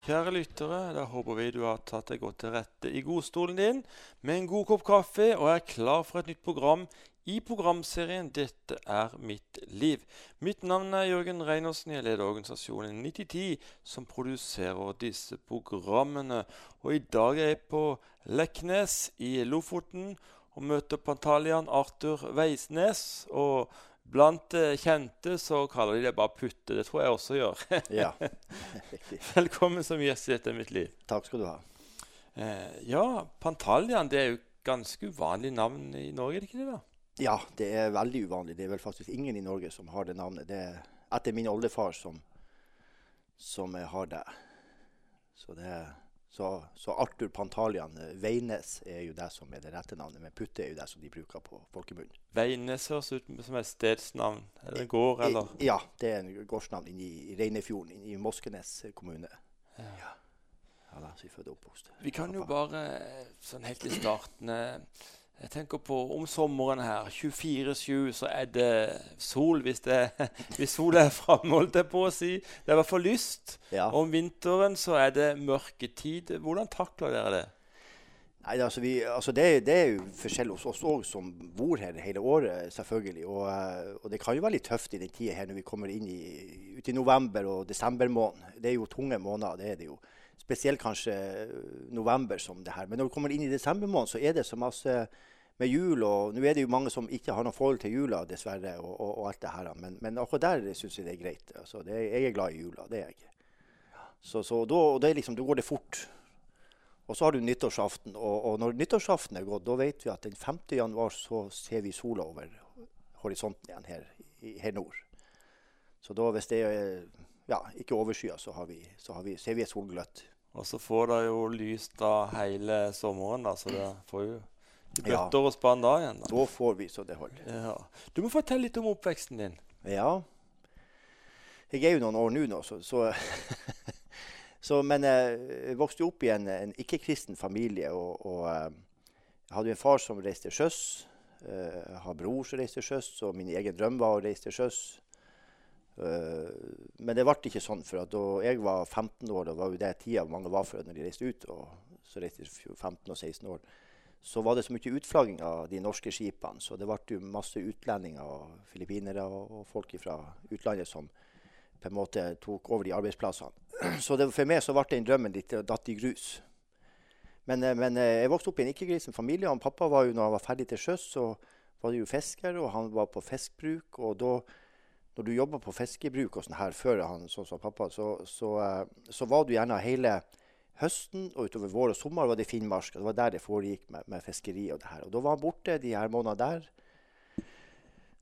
Kjære lyttere, da håper vi du har tatt deg godt til rette i godstolen din med en god kopp kaffe og er klar for et nytt program i programserien 'Dette er mitt liv'. Mitt navn er Jørgen Reinersen. Jeg leder organisasjonen 9010, som produserer disse programmene. Og i dag er jeg på Leknes i Lofoten og møter Pantalian Arthur Veisnes. og Blant eh, kjente så kaller de det bare Putte. Det tror jeg også gjør. Ja. Velkommen som gjest i Dette er mitt liv. Takk skal du ha. Eh, ja, Pantaljan det er jo ganske uvanlig navn i Norge, er det ikke det? da? Ja, det er veldig uvanlig. Det er vel faktisk ingen i Norge som har det navnet. Det er etter min oldefar som, som har det. Så, det så, så Arthur Pantalian eh, Veines er jo det som er det rette navnet, men Putte er jo det som de bruker på folkemunn. Veines høres ut som et stedsnavn. Eller en gård, eller? Ja, det er en gårdsnavn inne i Reinefjorden, inne i Moskenes kommune. Ja. Ja. Ja, da, så vi født og oppvokst. Vi kan jo bare sånn helt i starten eh, Jeg tenker på om sommeren her. 24-7 så er det sol hvis, det, hvis sola er framme, holdt jeg på å si. Det er i hvert fall lyst. Ja. Om vinteren så er det mørketid. Hvordan takler dere det? Nei, altså vi, altså det, det er jo forskjell hos oss òg som bor her hele året, selvfølgelig. Og, eh, og det kan jo være litt tøft i den tida her når vi kommer inn i, ut i november og desember måned. Det er jo tunge måneder, det er det jo. Spesielt kanskje eh, november som det her. Men når vi kommer inn i desember måned, så er det så masse med jul. Og nå er det jo mange som ikke har noe forhold til jula, dessverre, og, og, og alt det her. Men, men akkurat der syns jeg det er greit. Altså, det, jeg er glad i jula, det er jeg. Så, så da, liksom, da går det fort. Og så har du nyttårsaften. Og, og når nyttårsaften er gått, da vet vi at den 5. januar så ser vi sola over horisonten igjen her, her nord. Så da hvis det er ja, ikke overskya, så, har vi, så har vi, ser vi et solgløtt. Og så får det jo lys da hele sommeren, da, så det får jo bøtter og spann da igjen. da. Da får vi så det holder. Ja. Du må fortelle litt om oppveksten din. Ja. Jeg er jo noen år nå, nå så, så, så Men eh, jeg vokste opp i en, en ikke-kristen familie. Og, og eh, jeg hadde jo en far som reiste til sjøs. Eh, Jeg har bror som reiste til sjøs, og min egen drøm var å reise til sjøs. Eh, Men det ble ikke sånn. For da jeg var 15 år, og var jo det tida mange var for når de reiste ut, og så reiste de 15 og 16 år, så var det så mye utflagging av de norske skipene. Så det ble jo masse utlendinger og filippinere og, folk fra utlandet som på en måte tok over de arbeidsplassene. Så det, for meg så ble den drømmen litt datt i grus. Men, eh, men eh, jeg vokste opp i en ikke-grisen familie. og Pappa var jo, når han var ferdig til sjøs, så var det jo fisker, og han var på fiskbruk. Og da, når du jobba på fiskebruk og sånn her før han, sånn som pappa, så, så, eh, så var du gjerne hele høsten og utover vår og sommer var det Finnmark. og Det var der det foregikk med, med fiskeri og det her. Og da var han borte de her månedene der.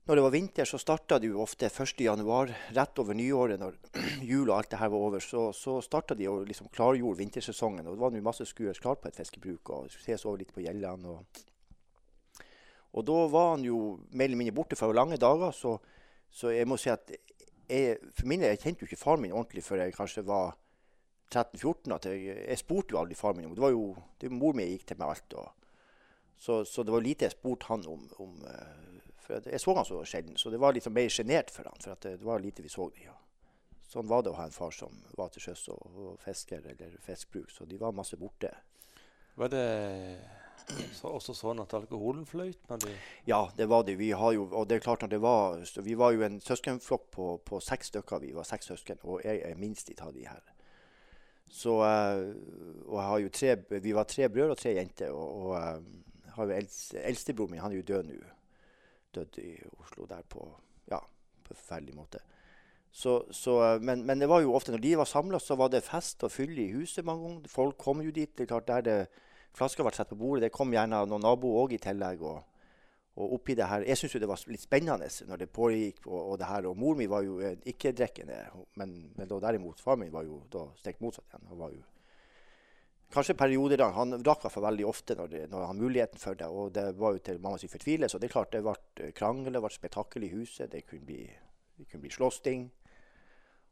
Når det var vinter, så starta de jo ofte 1. januar, rett over nyåret, når jul og alt det her var over. Så, så starta de og liksom klargjorde vintersesongen. Og det var jo masse skuers skulle klart på et fiskebruk og ses over litt på gjellene. Og, og da var han jo mer eller mindre borte for lange dager, så, så jeg må si at jeg, for min del, jeg kjente jo ikke faren min ordentlig før jeg kanskje var 13-14. at jeg, jeg spurte jo aldri faren min om det. var jo det mor mi gikk til meg alt. Og, så, så det var lite jeg spurte han om. om eh, for jeg så han så sjelden, så det var liksom mer sjenert for han, for det, det var lite vi så de, ja. Sånn var det å ha en far som var til sjøs og, og fisker eller fiskbruk, så de var masse borte. Var det så, også sånn at alkoholen fløyt når de Ja, det var det. Vi jo, det det var, vi var jo en søskenflokk på, på seks stykker. Vi var seks søsken, og jeg er minst av de her. Så, eh, og tre, vi var tre brødre og tre jenter. Og, og eh, har jo eldst, eldstebroren min, han er jo død nå. Død i Oslo der på ja, på forferdelig måte. Så, så, eh, men, men det var jo ofte når de var samla, så var det fest og fylle i huset mange ganger. Folk kom jo dit. det er klart Der det flasker ble satt på bordet, det kom gjerne noen naboer òg i tillegg. og og oppi det her, Jeg syns jo det var litt spennende når det pågikk. Og, og det her, og mor mi var jo ikke-drikkende, men, men da derimot far min var jo da stikk motsatt igjen. Han var jo Kanskje perioder da, Han drakk iallfall veldig ofte når, det, når han hadde muligheten for det. Og det var jo til mammas fortvilelse. Og det er klart det ble krangel, det ble spetakkel i huset. Det kunne bli, det kunne bli slåssing.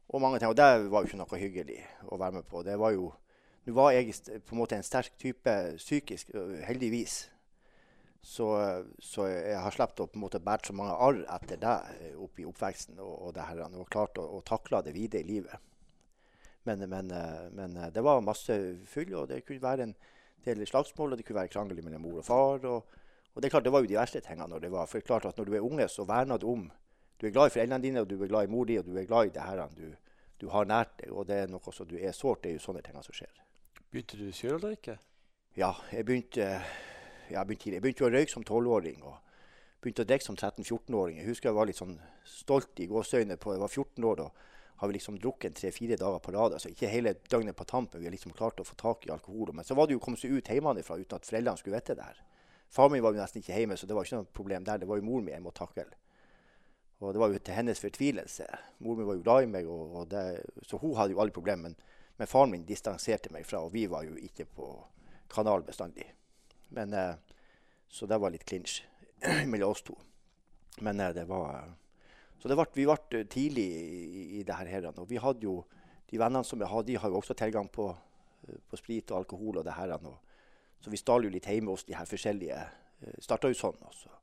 Og mange ting. Og det var jo ikke noe hyggelig å være med på. Det var jo Nå var jeg på en måte en sterk type psykisk, heldigvis. Så, så jeg har sluppet å på en måte bære så mange arr etter det opp i oppveksten og, og det her, og klart å, å takle det videre i livet. Men, men, men det var masse fyll, og det kunne være en del slagsmål, og det kunne være krangel mellom mor og far. Og, og, det er klart, det var jo de verste tingene når det var. For det er klart at når du er unge, så verner du om Du er glad i foreldrene dine, og du er glad i mor di, og du er glad i det her du, du har nært deg. Og det er noe som du er sårt. Det er jo sånne ting som skjer. Begynte du sjøl å drikke? Ja, jeg begynte, ja, jeg begynte. Jeg begynte å røyke som tolvåring. og begynte å drikke som 13-14-åring. Jeg husker jeg var litt sånn stolt i gåseøynene på Jeg var 14 år da har vi liksom drukket tre-fire dager på rad. Altså ikke hele døgnet på tampen. Vi har liksom klart å få tak i alkohol. Men så var det jo å komme seg ut hjemmefra uten at foreldrene skulle vite det her. Far min var jo nesten ikke hjemme, så det var ikke noe problem der. Det var jo mor mi jeg måtte takle. Og det var jo til hennes fortvilelse. Mor mi var jo glad i meg, og, og det, så hun hadde jo alle problemer. Men, men faren min distanserte meg fra, og vi var jo ikke på kanal bestandig. Men, eh, så det var litt klinsj mellom oss to. Men eh, det var så ble, vi ble tidlig i, i det her. Og vi hadde jo, de vennene som jeg hadde, de har jo også tilgang på, på sprit og alkohol. og det her. Og, så vi stal jo litt hjemme hos de her forskjellige. Eh, Starta jo sånn. også.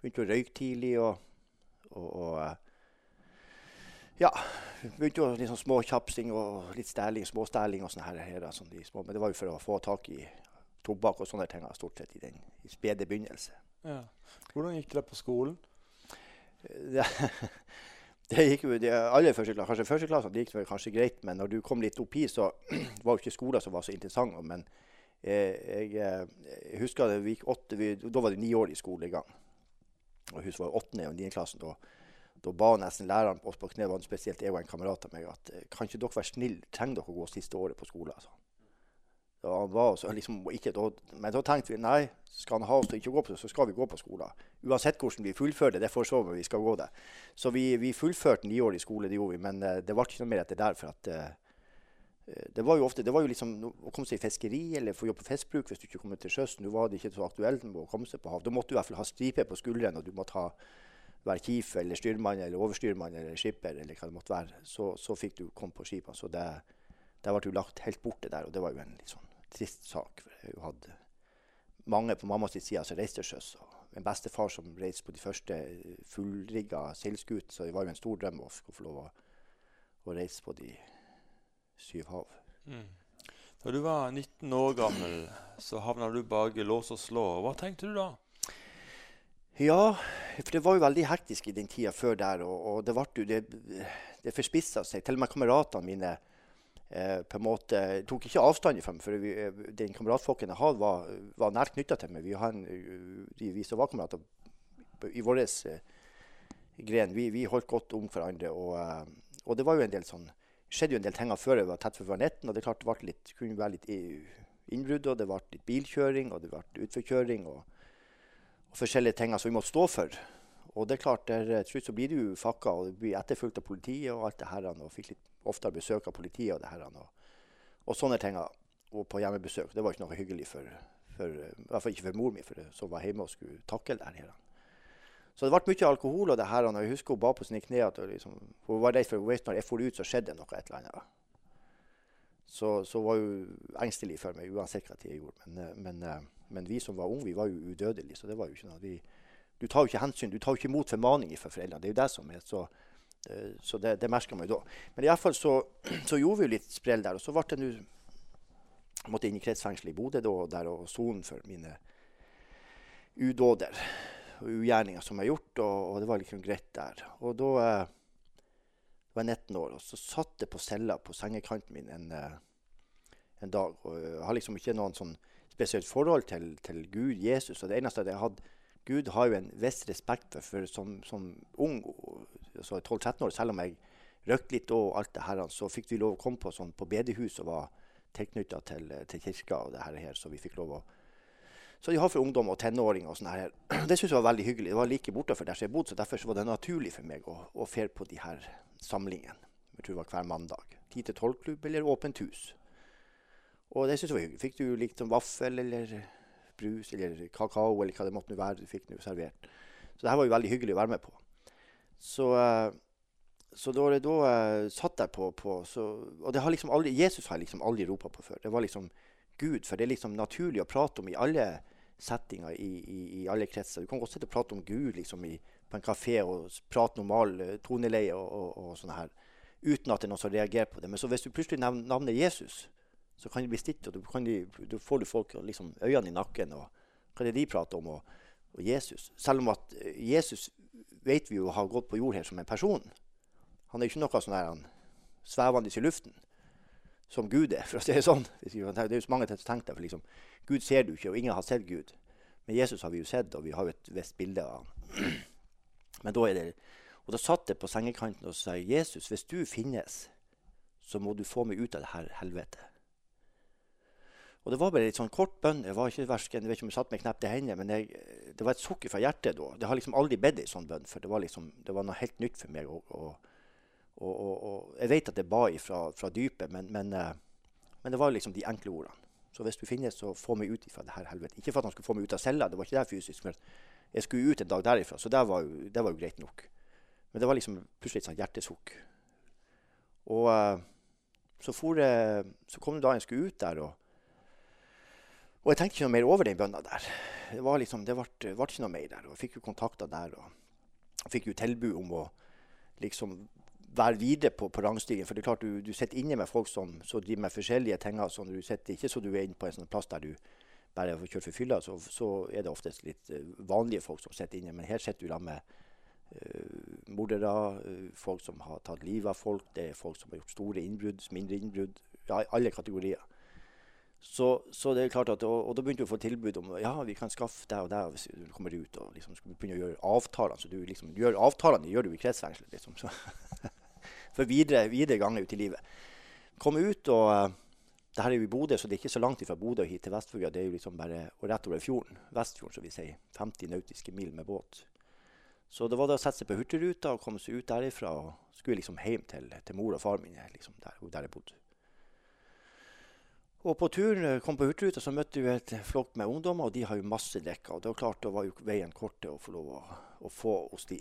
Begynte å røyke tidlig. og, og, og eh, ja, begynte jo litt sånn småkjapsing og litt stæling, småstæling og sånne her. her sånn små, men det var jo for å få tak i tobakk og sånne ting stort sett i den i spede begynnelse. Ja. Hvordan gikk det på skolen? det, det gikk jo de aller første klasse, kanskje første klasse, gikk det kanskje greit, men når du kom litt oppi, så var jo ikke skolen som var så interessant. Men jeg, jeg, eh, jeg, husker det, vi gikk åtte, vi, da var det ni år i skolegang. Og husk var åttende og niende klassen. Da, da ba nesten læreren oss på kne, spesielt jeg og en kamerat av meg, at eh, kan ikke dere være snill, trenger dere å gå siste året på skolen? Altså. Da han var så liksom ikke, da, men da tenkte vi nei, skal han ha oss til ikke å gå på så skal vi gå på skolen. Uansett hvordan vi fullfører det, får så vi skal gå det. Så vi, vi fullførte i skole, det gjorde vi, men uh, det ble ikke noe mer etter der. for at uh, det var jo ofte, det var jo liksom å komme seg i fiskeri eller få jobb på fiskbruk hvis du ikke kom til sjøs. Nå var det ikke så aktuelt å komme seg på hav. Da måtte du i hvert fall ha stripe på skuldrene, og du måtte ha, være kif eller styrmann eller overstyrmann eller skipper eller hva det måtte være. Så, så fikk du komme på skipene. Så det, det ble jo lagt helt borte der, og det var jo en litt sånn trist sak. for Jeg hadde mange på mammas side som reiste til sjøs. Min bestefar som reiste på de første fullrigga seilskutene. Så det var jo en stor drøm å få lov å, å, reise på de syv hav. Mm. Da du var 19 år gammel, så havna du bak lås og slå. Hva tenkte du da? Ja, for det var jo veldig hektisk i den tida før der. Og, og det, ble, det, det forspissa seg. Til og med kameratene mine eh, på en måte tok ikke avstand fra meg. For vi, eh, den kameratfolken jeg hadde, var, var nært knytta til meg. Vi, en, de, vi som var kamerater i vår eh, gren, vi, vi, holdt godt om hverandre. Og, eh, og, det var jo en del sånn skjedde jo en del ting før jeg var tett for 19. Og det klart det litt, kunne være litt innbrudd, og det ble litt bilkjøring, og det ble utforkjøring. Og, og forskjellige ting som vi måtte stå for. Og det er klart, der, til slutt så blir du fakka og blir etterfulgt av politiet og alt det her. Og fikk litt oftere besøk av politiet og det her. Og, og sånne ting. Og på hjemmebesøk. Det var ikke noe hyggelig for, for i hvert fall ikke for mor mi, som var hjemme og skulle takle det her. Så det ble mye alkohol og det her. Og jeg husker hun ba på sine kne at liksom, hun var redd for hun når jeg for ut, så skjedde noe et eller annet. Så, så var hun engstelig for meg uansett hva jeg gjorde. Men, men, men, vi som var unge, vi var jo udødelige. Så det var jo ikke noe. Vi, du tar jo ikke hensyn, du tar jo ikke imot formaninger fra foreldrene. Det er jo det som er så Eh, så det, det merka man jo da. Men iallfall så, så gjorde vi jo litt sprell der. Og så ble det nå måtte inn i kretsfengselet i Bodø da, der og sone for mine udåder og ugjerninger som jeg har gjort. Og, og, det var liksom greit der. Og da eh, var jeg 19 år, og så satt jeg på cella på sengekanten min en, eh, en dag. Og jeg har liksom ikke noen sånn spesielt forhold til, til Gud, Jesus. Og det eneste jeg hadde Gud har jo en viss respekt for, for som, som, ung, altså 12-13 år, selv om jeg røykte litt og alt det her, så fikk vi lov å komme på, sånn, på bedehus og var tilknytta til, til, kirka og det her, så vi fikk lov å så de har for ungdom og tenåringer og sånn her. Det syns jeg var veldig hyggelig. Det var like bortafor der jeg bodde, så derfor så var det naturlig for meg å, å fere på de her samlingene. Jeg tror det var hver mandag. 10-12-klubb eller åpent hus. Og det syntes jeg var hyggelig. Fikk du likt sånn vaffel eller brus eller kakao eller hva det måtte være du fikk servert. Så det her var jo veldig hyggelig å være med på. Så, uh, så da, da uh, satt jeg på, på så, Og det har liksom aldri, Jesus har jeg liksom aldri ropa på før. Det var liksom Gud. For det er liksom naturlig å prate om i alle settinger, i, i, i alle kretser. Du kan godt sitte og prate om Gud liksom i, på en kafé og prate normal uh, toneleie og, og, og sånn her. uten at det er noen som reagerer på det. Men så hvis du plutselig navnet Jesus, så kan det bli stilt, og da får du folk liksom, øynene i nakken. og Hva er det de prater om? Og, og Jesus. Selv om at eh, Jesus vet vi jo har gått på jord her som en person. Han er ikke noe sånn her, svevende i luften som Gud er, for å si det sånn. Det er jo så mange som tenker for liksom, Gud ser du ikke, og ingen har sett Gud. Men Jesus har vi jo sett, og vi har jo et visst bilde av ham. Men da er det Og da satt jeg på sengekanten og sa Jesus, hvis du finnes, så må du få meg ut av det her helvetet. Og det var bare litt sånn kort bønn. Det var ikke versken, jeg vet ikke om jeg satt med knepte hender, men jeg, det var et sukker fra hjertet da. Det har liksom aldri bedt ei sånn bønn, for det var, liksom, det var noe helt nytt for meg. Og, og, og, og jeg vet at jeg ba ifra, fra dypet, men, men, uh, men, det var liksom de enkle ordene. Så hvis du finnes, så få meg ut fra det her helvete. Ikke for at han skulle få meg ut av cella, det var ikke det fysisk, men jeg skulle ut en dag derifra. Så det var jo, det var jo greit nok. Men det var liksom plutselig et sånt hjertesukk. Og uh, så, for, uh, så kom det da jeg skulle ut der. og og jeg tenkte ikke noe mer over den bønna der. Det, var liksom, det ble, ikke noe mer der. og Jeg fikk jo kontakter der. og Fikk jo tilbud om å liksom være videre på, på rangstigen. For det er klart du, du sitter inne med folk som, driver med forskjellige ting. Så du sitter ikke så du er inne på en sånn plass der du bare får kjørt for fylla, så, så, er det oftest litt uh, vanlige folk som sitter inne. Men her sitter du da med uh, mordere, uh, folk som har tatt livet av folk, det er folk som har gjort store innbrudd, mindre innbrudd. Ja, alle kategorier. Så, så, det er klart at, og, og, da begynte vi å få tilbud om ja, vi kan skaffe deg og deg hvis du kommer ut. og liksom begynne å gjøre avtaler. så du liksom, gjør Avtalene gjør du i kretsfengselet. Liksom, for videre, videre ganger ut i livet. Komme ut, og uh, det her er jo i Bodø, så det er ikke så langt fra Bodø hit til Vestfjorda. Det er jo liksom bare og rett over fjorden. Vestfjorden, som vi sier. 50 nautiske mil med båt. Så det var da å sette seg på Hurtigruta og komme seg ut derifra. og Skulle liksom hjem til, til mor og far min, liksom der, der jeg bodde. Og på turen eh, kom på Hurtigruta, så møtte vi et flokk med ungdommer, og de har jo masse drikke. Og det var klart, da var jo veien kort til å få lov å, å, få hos de.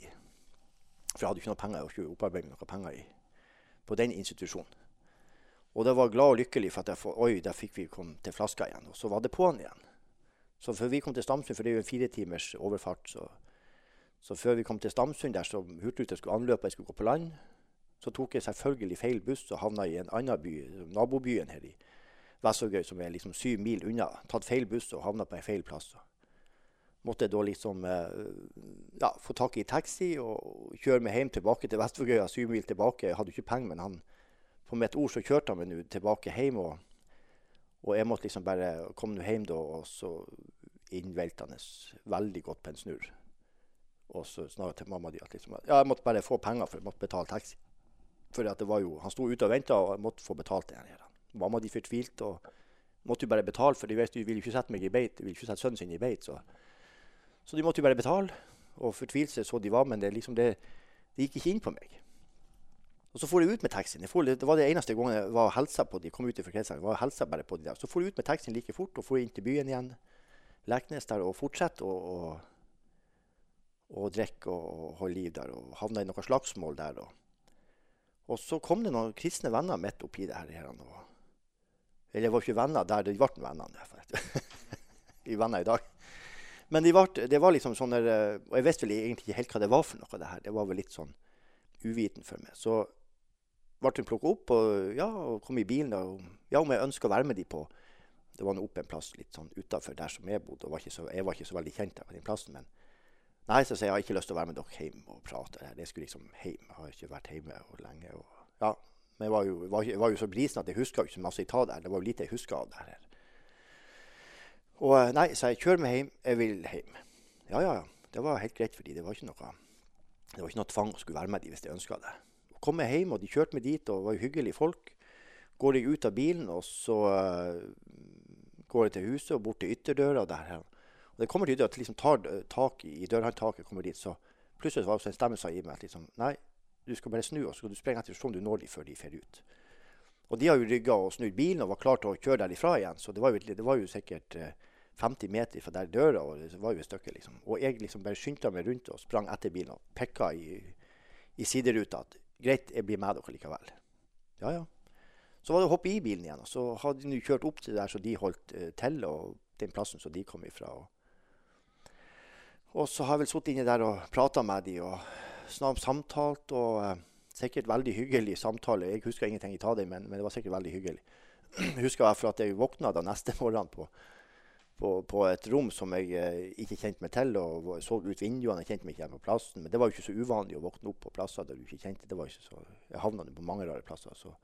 For jeg hadde ikke noe penger, jeg hadde ikke opparbeidet noe penger i, på den institusjonen. Og da var glad og lykkelig for at jeg oi, der fikk vi komme til flaska igjen. Og så var det på'n igjen. Så før vi kom til Stamsund, for det er jo en fire timers overfart, så, så før vi kom til Stamsund, der som Hurtigruta skulle anløpe jeg skulle gå på land, så tok jeg selvfølgelig feil buss og havna i en annen by, nabobyen her i Vestvågøy, som er liksom syv mil unna. Tatt feil buss og havna på en feil plass. Måtte da liksom eh, ja, få tak i taxi og kjøre meg hjem tilbake til Vestvågøya, syv mil tilbake. Jeg hadde ikke penger, men han, på mitt ord så kjørte han meg tilbake hjem. Og, og, jeg måtte liksom bare komme hjem da, og så innveltende veldig godt på en snurr. Og så snakket til mamma di at liksom, ja, jeg måtte bare få penger for jeg måtte betale taxi. For det var jo, han sto ute og venta, og jeg måtte få betalt det. her. Mamma de fortvilte og måtte jo bare betale, for de vet de ville ikke sette meg i beit. De ville ikke sette sønnen sin i beit. Så. så de måtte jo bare betale. Og fortvilelse så de var, men det, liksom det, det gikk ikke inn på meg. Og så får jeg ut med taxien. det var det eneste gangen jeg var helsa på de kom ut fra kretsene. var helsa bare på de der. Så får jeg ut med taxien like fort og får inn til byen igjen. Leknes der og fortsette å, å drikke og holde liv der. Og havna i noe slagsmål der. Og, og så kom det noen kristne venner midt oppi det her. Og, eller var ikke venner der, de ble venner. Vi er venner i dag. Men de ble, det var liksom sånn Og jeg visste vel egentlig ikke helt hva det var for noe. det her. Det var vel litt sånn uviten for meg. Så ble hun plukka opp og, ja, og kom i bilen. Og, ja, om jeg ønska å være med de på Det var nå oppe en plass litt sånn utafor der som jeg bodde. og var så, Jeg var ikke så veldig kjent der på den plassen. Men nei, så sier jeg jeg har ikke lyst til å være med dere hjem og prate. Jeg skulle liksom hjem. Jeg har ikke vært hjemme lenge. Og, ja, men jeg var jo, var, jeg var jo så brisen at jeg huska ikke så masse av der. Det var jo lite jeg huska av det her. Og eh, nei, så jeg kjør meg hjem. Jeg vil hjem. Ja, ja, ja. Det var helt greit for dem. Det var ikke noe, det var ikke noe tvang å skulle være med dem hvis de ønska det. Og kom jeg hjem, og de kjørte meg dit, og var jo hyggelige folk. Går jeg ut av bilen, og så uh, går jeg til huset og bort til ytterdøra. Der. Og det kommer til at liksom tar tak i dørhåndtaket, kommer dit, så plutselig var det en stemme som sa i meg at liksom, nei, du skal bare snu, og så skal du sprenge etter sånn du når de før de fer ut. Og de har jo rygga og snudd bilen og var klar til å kjøre derifra igjen. Så det var jo, det var jo sikkert 50 eh, meter fra der døra, og det var jo et stykke, liksom. Og jeg liksom bare skyndte meg rundt og sprang etter bilen og pekka i, i sideruta at greit, jeg blir med dere likevel. Ja, ja. Så var det å hoppe i bilen igjen. Og så hadde de kjørt opp til der så de holdt uh, til, og den plassen som de kom ifra. Og, og så har jeg vel sittet inne der og prata med de og samtalt og uh, sikkert veldig hyggelig samtale. Jeg husker ingenting av det, men, men det var sikkert veldig hyggelig. Jeg husker jeg for at jeg våkna da neste morgen på, på, på et rom som jeg eh, ikke kjente meg til. og Så ut vinduene, jeg kjente meg ikke igjen på plassen. Men det var jo ikke så uvanlig å våkne opp på plasser der du ikke kjente. det var ikke så, Jeg havna på mange rare plasser. Så,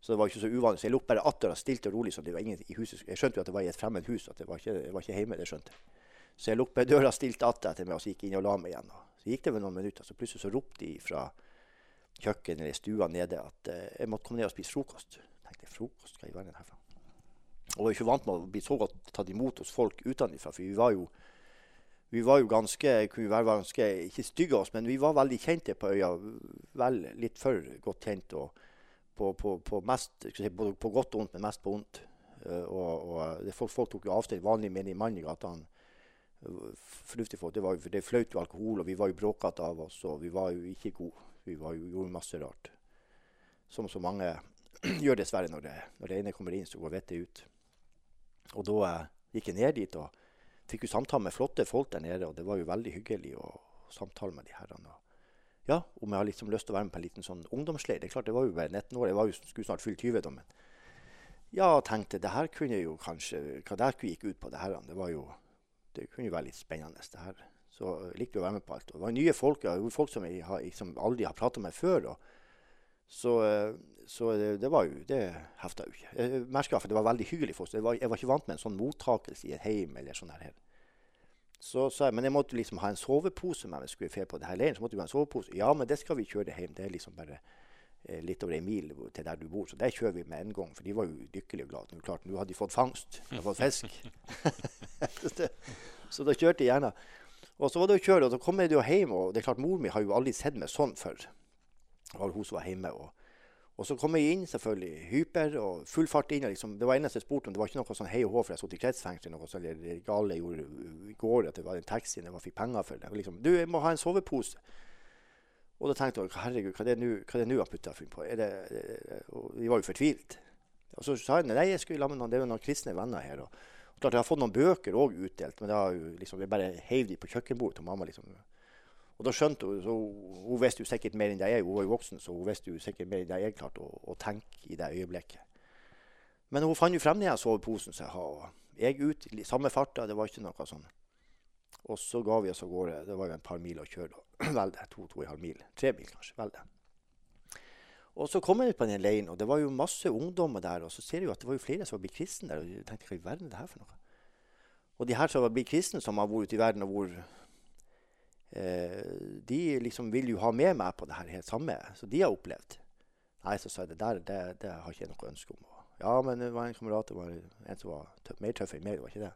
så, det var ikke så uvanlig. Så jeg lukket bare og stilt og rolig. så det var ingen i huset. Jeg skjønte jo at det var i et fremmed hus, at det var ikke, jeg var ikke hjemme. det skjønte jeg. Så jeg lukket døra stilt atter etter meg og så gikk inn og la meg igjen. Så gikk det vel noen minutter, så plutselig så ropte de fra kjøkkenet eller stua nede at uh, jeg måtte komme ned og spise frokost. Jeg tenkte frokost, hva i verden er herfra? Og jeg var ikke vant med å bli så godt tatt imot hos folk utenfra. For vi var jo, vi var jo ganske kunne være ganske, ikke stygge oss, men vi var veldig kjente på øya. Vel litt for godt kjent. og på, på, på, mest, si, på, godt og vondt, men mest på vondt. Uh, og, og folk, folk, tok jo avstand. Vanlig menig mann i gata. Fornuftige folk. Det, var, det fløt jo alkohol, og vi var jo bråkete av oss, og vi var jo ikke gode. Vi jo, gjorde masse rart. Som så mange gjør dessverre når det, når det ene kommer inn, så går vettet ut. Og da eh, gikk jeg ned dit og fikk jo samtale med flotte folk der nede. Og det var jo veldig hyggelig å samtale med de herrene. Ja, om jeg har liksom lyst til å være med på en liten sånn ungdomsleir. Det er klart, jeg var jo bare 19 år. Jeg var jo, skulle snart fylle 20 da. Men ja, tenkte det her kunne jo kanskje Hva det her gikk ut på, det her, det var jo Det kunne jo være litt spennende, det her. Så jeg likte å være med på alt. Og det var nye folk, folk som jeg har, som aldri har prata med før. Så, eh, så det, det, var jo Det hefta jo ikke. Jeg merka at det var veldig hyggelig folk. Var, jeg var ikke vant med en sånn mottakelse i et heim eller sånn her. Så sa jeg men jeg måtte liksom ha en sovepose med meg. Skulle jeg på det leiren, så måtte jeg ha en sovepose. Ja, men det skal vi kjøre hjem. Det er liksom bare eh, litt over en mil til der du bor. Så det kjører vi med en gang. For de var jo dykkelig og glade. Nå hadde de fått fangst. De hadde fått fisk. så da kjørte jeg gjerne. Og så var det å kjøre, og så kom jeg jo hjem, og det er klart mor mi har jo aldri sett meg sånn før. Det var hun som var hjemme. Og, og, så kom jeg inn, selvfølgelig, hyper og full fart inn. Liksom, det var eneste jeg spurte om. Det var ikke noe sånn hei og hå for jeg satt i kretsfengsel noe sånn eller gale jeg gjorde i går, at det var en taxi jeg fikk penger for. Det. Liksom, du, jeg må ha en sovepose. Og da tenkte jeg herregud, hva er det nå han putta på? Er det, og vi var jo fortvilt. Og så sa jeg nei, jeg skulle la med noen, det jo noen kristne venner her. og Klart Jeg har fått noen bøker òg utdelt, men har liksom, jeg bare heiv de på kjøkkenbordet til mamma. liksom. Og da skjønte hun så Hun visste jo sikkert mer enn det jeg Hun var jo voksen, så hun visste jo sikkert mer enn det jeg klarte å, å, tenke i det øyeblikket. Men hun fant jo frem den soveposen som jeg har. Jeg ut i samme farta, det var ikke noe sånn. Og så ga vi oss av gårde. Det var jo et par mil å kjøre. Vel det. To, to og en halv mil. Tre mil, kanskje. Vel det. Og så kom jeg ut på den leiren, og det var jo masse ungdommer der. Og så ser jeg jo at det var jo flere som var blitt kristne der. Og jeg tenkte hva i verden er det her for noe? Og de her som var blitt kristne, som har vært ute i verden, og hvor eh, De liksom vil jo ha med meg på det her helt samme. Så de har opplevd. Nei, så sa jeg det der det, det har ikke jeg noe ønske om. Ja, men det var en kamerat det var en som var tøff, mer tøff enn meg. det var ikke det.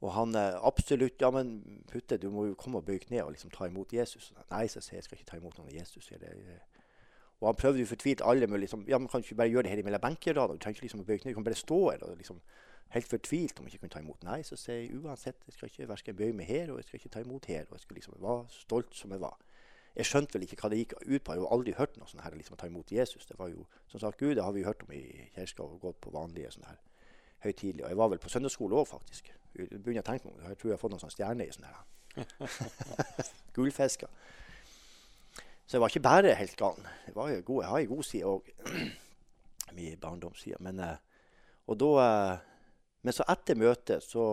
Og han eh, absolutt Ja, men Putte, du må jo komme og bøye kne og liksom ta imot Jesus. Nei, så sier jeg, jeg skal ikke ta imot noen Jesus. Eller, og han prøvde jo fortvilt alle med liksom, ja, man kan ikke bare gjøre det her mellom benkeradene. Du trenger ikke liksom å bøye kne, du kan bare stå her og liksom helt fortvilt om jeg ikke kunne ta imot. Nei, så sier jeg uansett, jeg skal ikke verken bøye meg her, og jeg skal ikke ta imot her. Og jeg skulle liksom være stolt som jeg var. Jeg skjønte vel ikke hva det gikk ut på. Jeg har jo aldri hørt noe sånt her, liksom å ta imot Jesus. Det var jo, som sagt, Gud, det har vi hørt om i kirka og gått på vanlige sånne her høytidelige. Og jeg var vel på søndagsskole òg, faktisk. Jeg begynner å tenke meg om Jeg tror jeg har fått noen sånne stjerner i sånne her. Gullfisker. Så jeg var ikke bare helt gal. Jeg, var god, jeg har ei god side òg. Min barndomsside. Men, eh, og da, eh, men så etter møtet, så,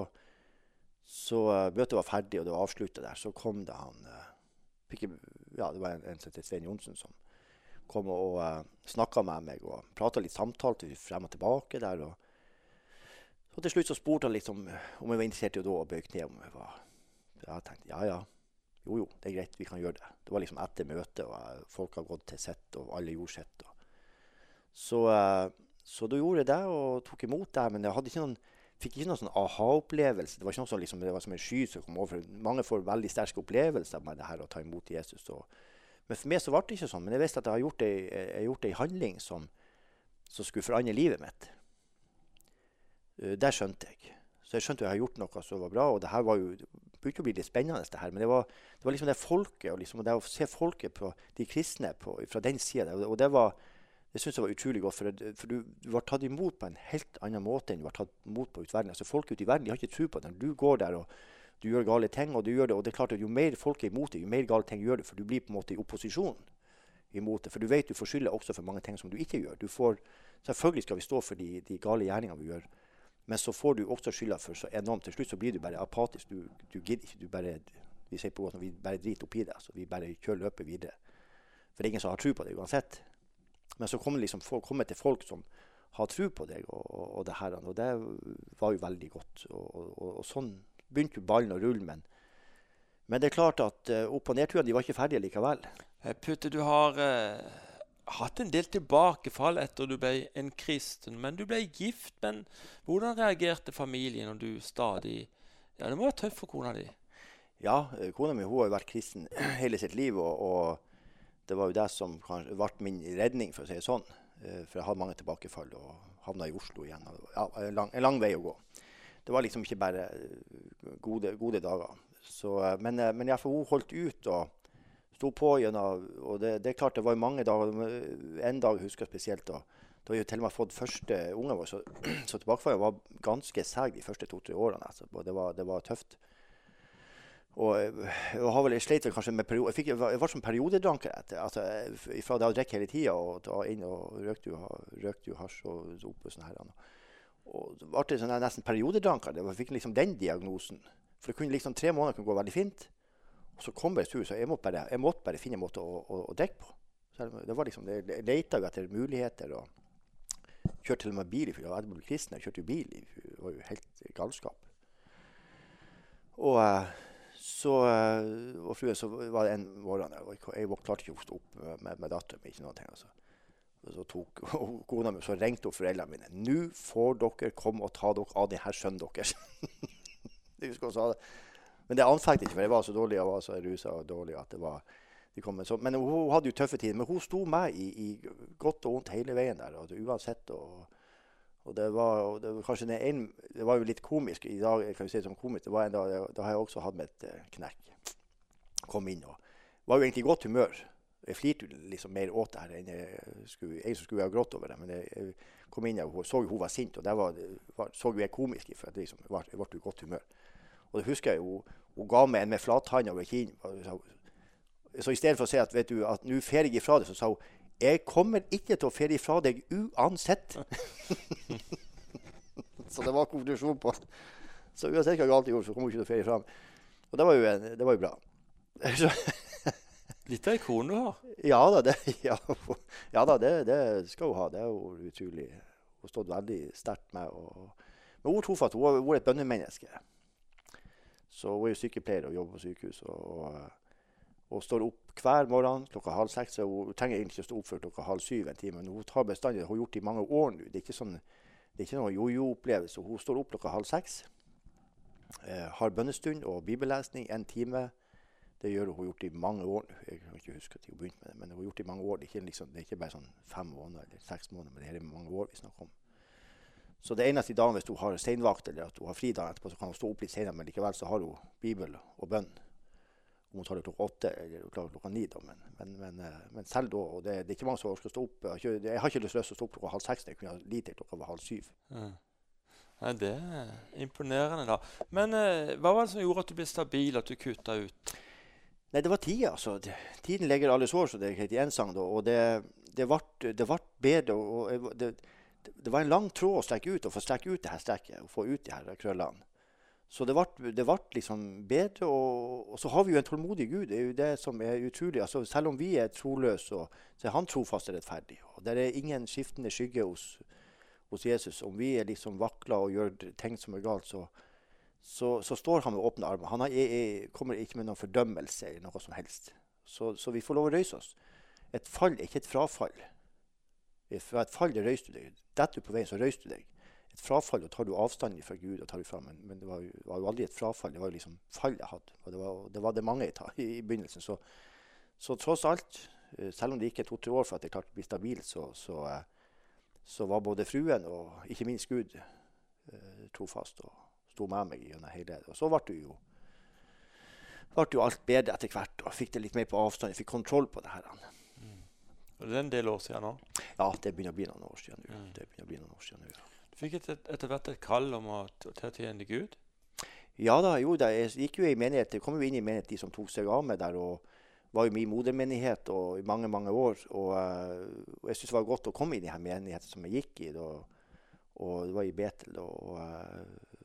så eh, Møtet var ferdig, og det var avslutta der. Så kom det han ja, Det var en, en som het Svein Johnsen, som kom og uh, snakka med meg og prata litt, samtalte frem og tilbake der. og så til slutt så spurte han liksom om jeg var interessert i å bøye kne. om jeg. Jeg tenkte ja, ja. Jo, jo, det er greit, vi kan gjøre det. Det var liksom etter møtet, og folk har gått til sitt, og alle gjorde sitt. Så, uh, så, da gjorde jeg det og tok imot det. Men jeg hadde ikke noen, fikk ikke noen sånn aha-opplevelse. Det var ikke noe sånn, liksom, det var som en sky som kom over. Mange får veldig sterke opplevelser med det her å ta imot Jesus. Og, men for meg så ble det ikke sånn. Men jeg visste at jeg har gjort ei, handling som, som, skulle forandre livet mitt. Uh, det skjønte jeg. Så jeg skjønte at jeg har gjort noe som var bra. Og det her var jo begynte å bli litt spennende, det her. Men det var, det var liksom det folket, og liksom det å se folket på de kristne på, fra den sida. Og det var det syns jeg var utrolig godt. For, for du, du, var tatt imot på en helt annen måte enn du var tatt imot på ute i verden. Altså Folk ute i verden de har ikke tro på det. Du går der og du gjør gale ting, og du gjør det, og det er klart at jo mer folk er imot deg, jo mer gale ting gjør du, for du blir på en måte i opposisjon. imot det. For du vet du får skylda også for mange ting som du ikke gjør. Du får, selvfølgelig skal vi stå for de, de gale gjerningene vi gjør, men så får du også skylda for så enormt. Til slutt så blir du bare apatisk. Du, du gidder ikke. Du bare, vi sier på vi bare driter oppi det. Så vi bare kjører løpet videre. For det er ingen som har tro på det uansett. Men så kommer liksom folk, kommer til folk som har tro på deg og, og, det her. Og det var jo veldig godt. Og, og sånn begynte jo ballen å rulle. Men, men, det er klart at uh, opp- og nedturene de var ikke ferdige likevel. Eh, Putte, du har uh, hatt en del tilbakefall etter du ble en kristen. Men du ble gift. Men hvordan reagerte familien når du stadig Ja, det må være tøft for kona di? Ja, kona mi har jo vært kristen hele sitt liv. og det var jo det som kanskje ble min redning, for å si det sånn. For jeg hadde mange tilbakefall og havna i Oslo igjen. Ja, en, lang, en lang vei å gå. Det var liksom ikke bare gode, gode dager. Så, men, men jeg, for hun holdt ut og sto på gjennom Og det, det, er klart det var mange dager. En dag husker jeg spesielt. da da har vi til og med fått første unge vår, så, så tilbakefallet var ganske seg de første to-tre årene. Altså. Det, var, det var tøft. Og jeg, har vel, jeg vel kanskje med periode, jeg, fikk, jeg var som periodedranker. etter, altså, Fra det å drikke hele tida og ta inn og røkte jo, røkte jo hasj og dop og sånn her. Og det ble sånn nesten periodedranker. Jeg fikk liksom den diagnosen. For det kunne liksom tre måneder kunne gå veldig fint. Og så kom jeg sur, så jeg måtte bare, jeg måtte bare finne en måte å, å, å drikke på. Så det var liksom, Jeg leita etter muligheter. og Kjørte til og med bil. Jeg var kristen, jeg kjørte jo bil. Det var jo helt galskap. Og så og fruen så var det en morgen jeg, klarte ikke å stå opp med, med datteren min. ikke noe altså. Så tok kona mi så ringte hun foreldrene mine. 'Nå får dere komme og ta dere av denne sønnen deres.' jeg husker hun sa det. Men det anfektet ikke, for jeg var så dårlig og var så rusa og dårlig at det var de kom, så, Men hun hadde jo tøffe tider. Men hun sto med i, i godt og vondt hele veien der. og uansett. og og det var, det var kanskje en, det var jo litt komisk i dag. kan vi si det som komisk, det var en dag, Da har jeg også hatt med et uh, knekk. Kom inn og var jo egentlig i godt humør. Jeg flirte liksom mer åt det her enn jeg skulle, jeg skulle ha grått over det. Men jeg, jeg kom inn og så hun var sint, og det var, var, så jeg komisk i. for liksom, jeg, jeg ble i godt humør. Og det husker jeg hun, hun ga meg en med flathånd over kinnen. Så i stedet for å si at vet du, at nå fer jeg ifra deg, så sa hun jeg kommer ikke til å ferie fra deg uansett. så det var konklusjonen på Så uansett hva galt jeg gjorde, så kommer hun ikke til å ferie fra meg. Og det var jo, en, det var jo bra. Litt av ei kone du har. Ja da, det, ja, ja da det, det, skal hun ha. Det er jo utrolig. Hun har stått veldig sterkt med. Og, men hun er at Hun har vært et bønnemenneske. Så hun er jo sykepleier og jobber på sykehus. og, og står opp hver morgen klokka halv seks. Hun trenger egentlig ikke å stå opp før klokka halv syv en time, men hun tar bestandig, hun har gjort det i mange år nå. Det er ikke, sånn, det er ikke noen jojo-opplevelse. Hun står opp klokka halv seks. Eh, har bønnestund og bibellesning en time. Det gjør hun, hun har gjort i mange år. Jeg kan ikke huske at hun begynte med det, men hun har gjort det i mange år. Det er ikke, liksom, det er ikke bare sånn fem måneder eller seks måneder, men det er mange år vi snakker om. Så det eneste i dagen hvis hun har seinvakt eller at hun har fri dagen etterpå, så kan hun stå opp litt senere, men likevel så har hun bibel og bønn om hun tar det klokka åtte eller klokka ni. Da. Men, men, men, eh, men, selv da og det, det, er ikke mange som skal stå opp. Jeg har ikke, jeg har ikke lyst til å stå opp klokka halv seks. Jeg kunne ha lite klokka var halv syv. Ja. Nei, det er imponerende, da. Men eh, hva var det som gjorde at du ble stabil, at du kutta ut? Nei, det var tida. altså. Tiden legger alle sår, så det er helt sang da, Og det, det, ble, det ble bedre. og det, det, var en lang tråd å strekke ut, og få strekke ut det her strekket. og få ut de her krøllene. Så det ble, liksom bedre. Og, og, så har vi jo en tålmodig Gud. Det er jo det som er utrolig. Altså, selv om vi er troløse, så er han trofast og rettferdig. Og det er ingen skiftende skygge hos, hos, Jesus. Om vi er liksom vakler og gjør ting som er galt, så, så, så står han med åpne armer. Han er, er, kommer ikke med noen fordømmelse eller noe som helst. Så, så, vi får lov å røyse oss. Et fall er ikke et frafall. Fra et fall røyste du deg. Detter du på veien, så røyste du deg et frafall, og tar du avstand fra Gud og tar fra, men, men det var jo, var jo, aldri et frafall. Det var jo liksom fall jeg hadde. Og det var det, var det mange i, i, i begynnelsen. Så, så, tross alt, eh, selv om det gikk to-tre år for at jeg klarte å bli stabil, så, så, eh, så, var både fruen og ikke minst Gud eh, trofast og sto med meg gjennom hele det. Og så ble det jo ble jo alt bedre etter hvert, og fikk det litt mer på avstand. Jeg fikk kontroll på det her. Det er en del år siden nå? Ja, det begynner å bli noen år siden nå. Mm. Det begynner å bli noen år siden nå, ja. Du Fikk etter, etter hvert et kall om å, tjene Gud? Ja da, jo da. Jeg gikk jo i menighet, jeg kom jo inn i menighet de som tok seg av meg der. Og, var jo min modermenighet og, i mange mange år. Og, og jeg syntes det var godt å komme inn i her menigheten som jeg gikk i. Da, og det var i Betel. Og, og,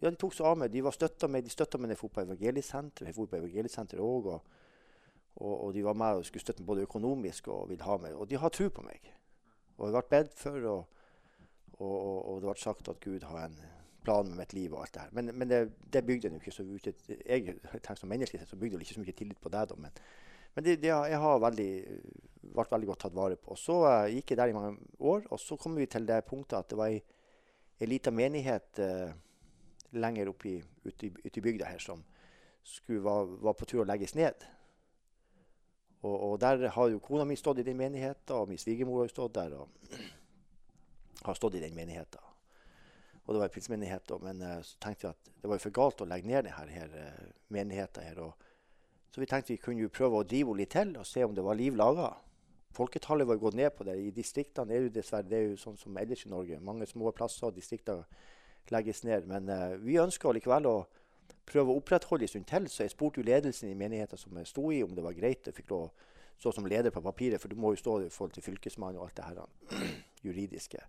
ja, de tok seg av meg. De var støtta meg. De støtta meg når jeg dro på Evangeliesenteret. Jeg dro på Evangeliesenteret òg. Og, og, og, de var med og skulle støtte meg både økonomisk og ville ha meg. Og de har tro på meg. Og jeg ble bedt for, og, og, det ble sagt at Gud har en plan med mitt liv og alt det her. Men, men det, det, bygde en jo ikke så mye Jeg tenker som menneske så bygde jeg ikke så mye tillit på deg, da, Men, men det, det, jeg har veldig, vært veldig godt tatt vare på. Og Så uh, gikk jeg der i mange år, og så kom vi til det punktet at det var ei, ei lita menighet uh, lenger oppe ute i, ut i bygda her som skulle, var, var, på tur å legges ned. Og, og, der har jo kona mi stått i den menigheten, og min svigermor har jo stått der. og har stått i den menigheten og det var en pinsemenighet. Men uh, så tenkte vi at det var for galt å legge ned denne her, uh, menigheten. her. Og, så vi tenkte vi kunne jo prøve å drive litt til og se om det var liv laga. Folketallet var gått ned på det. I distriktene er jo dessverre det er jo sånn som ellers i Norge. Mange små plasser og distrikter legges ned. Men uh, vi ønsker likevel å prøve å opprettholde en stund til. Så jeg spurte jo ledelsen i menigheten som jeg sto i, om det var greit. Jeg fikk lov å stå som leder på papiret, for du må jo stå i forhold til fylkesmannen og alt det her juridiske.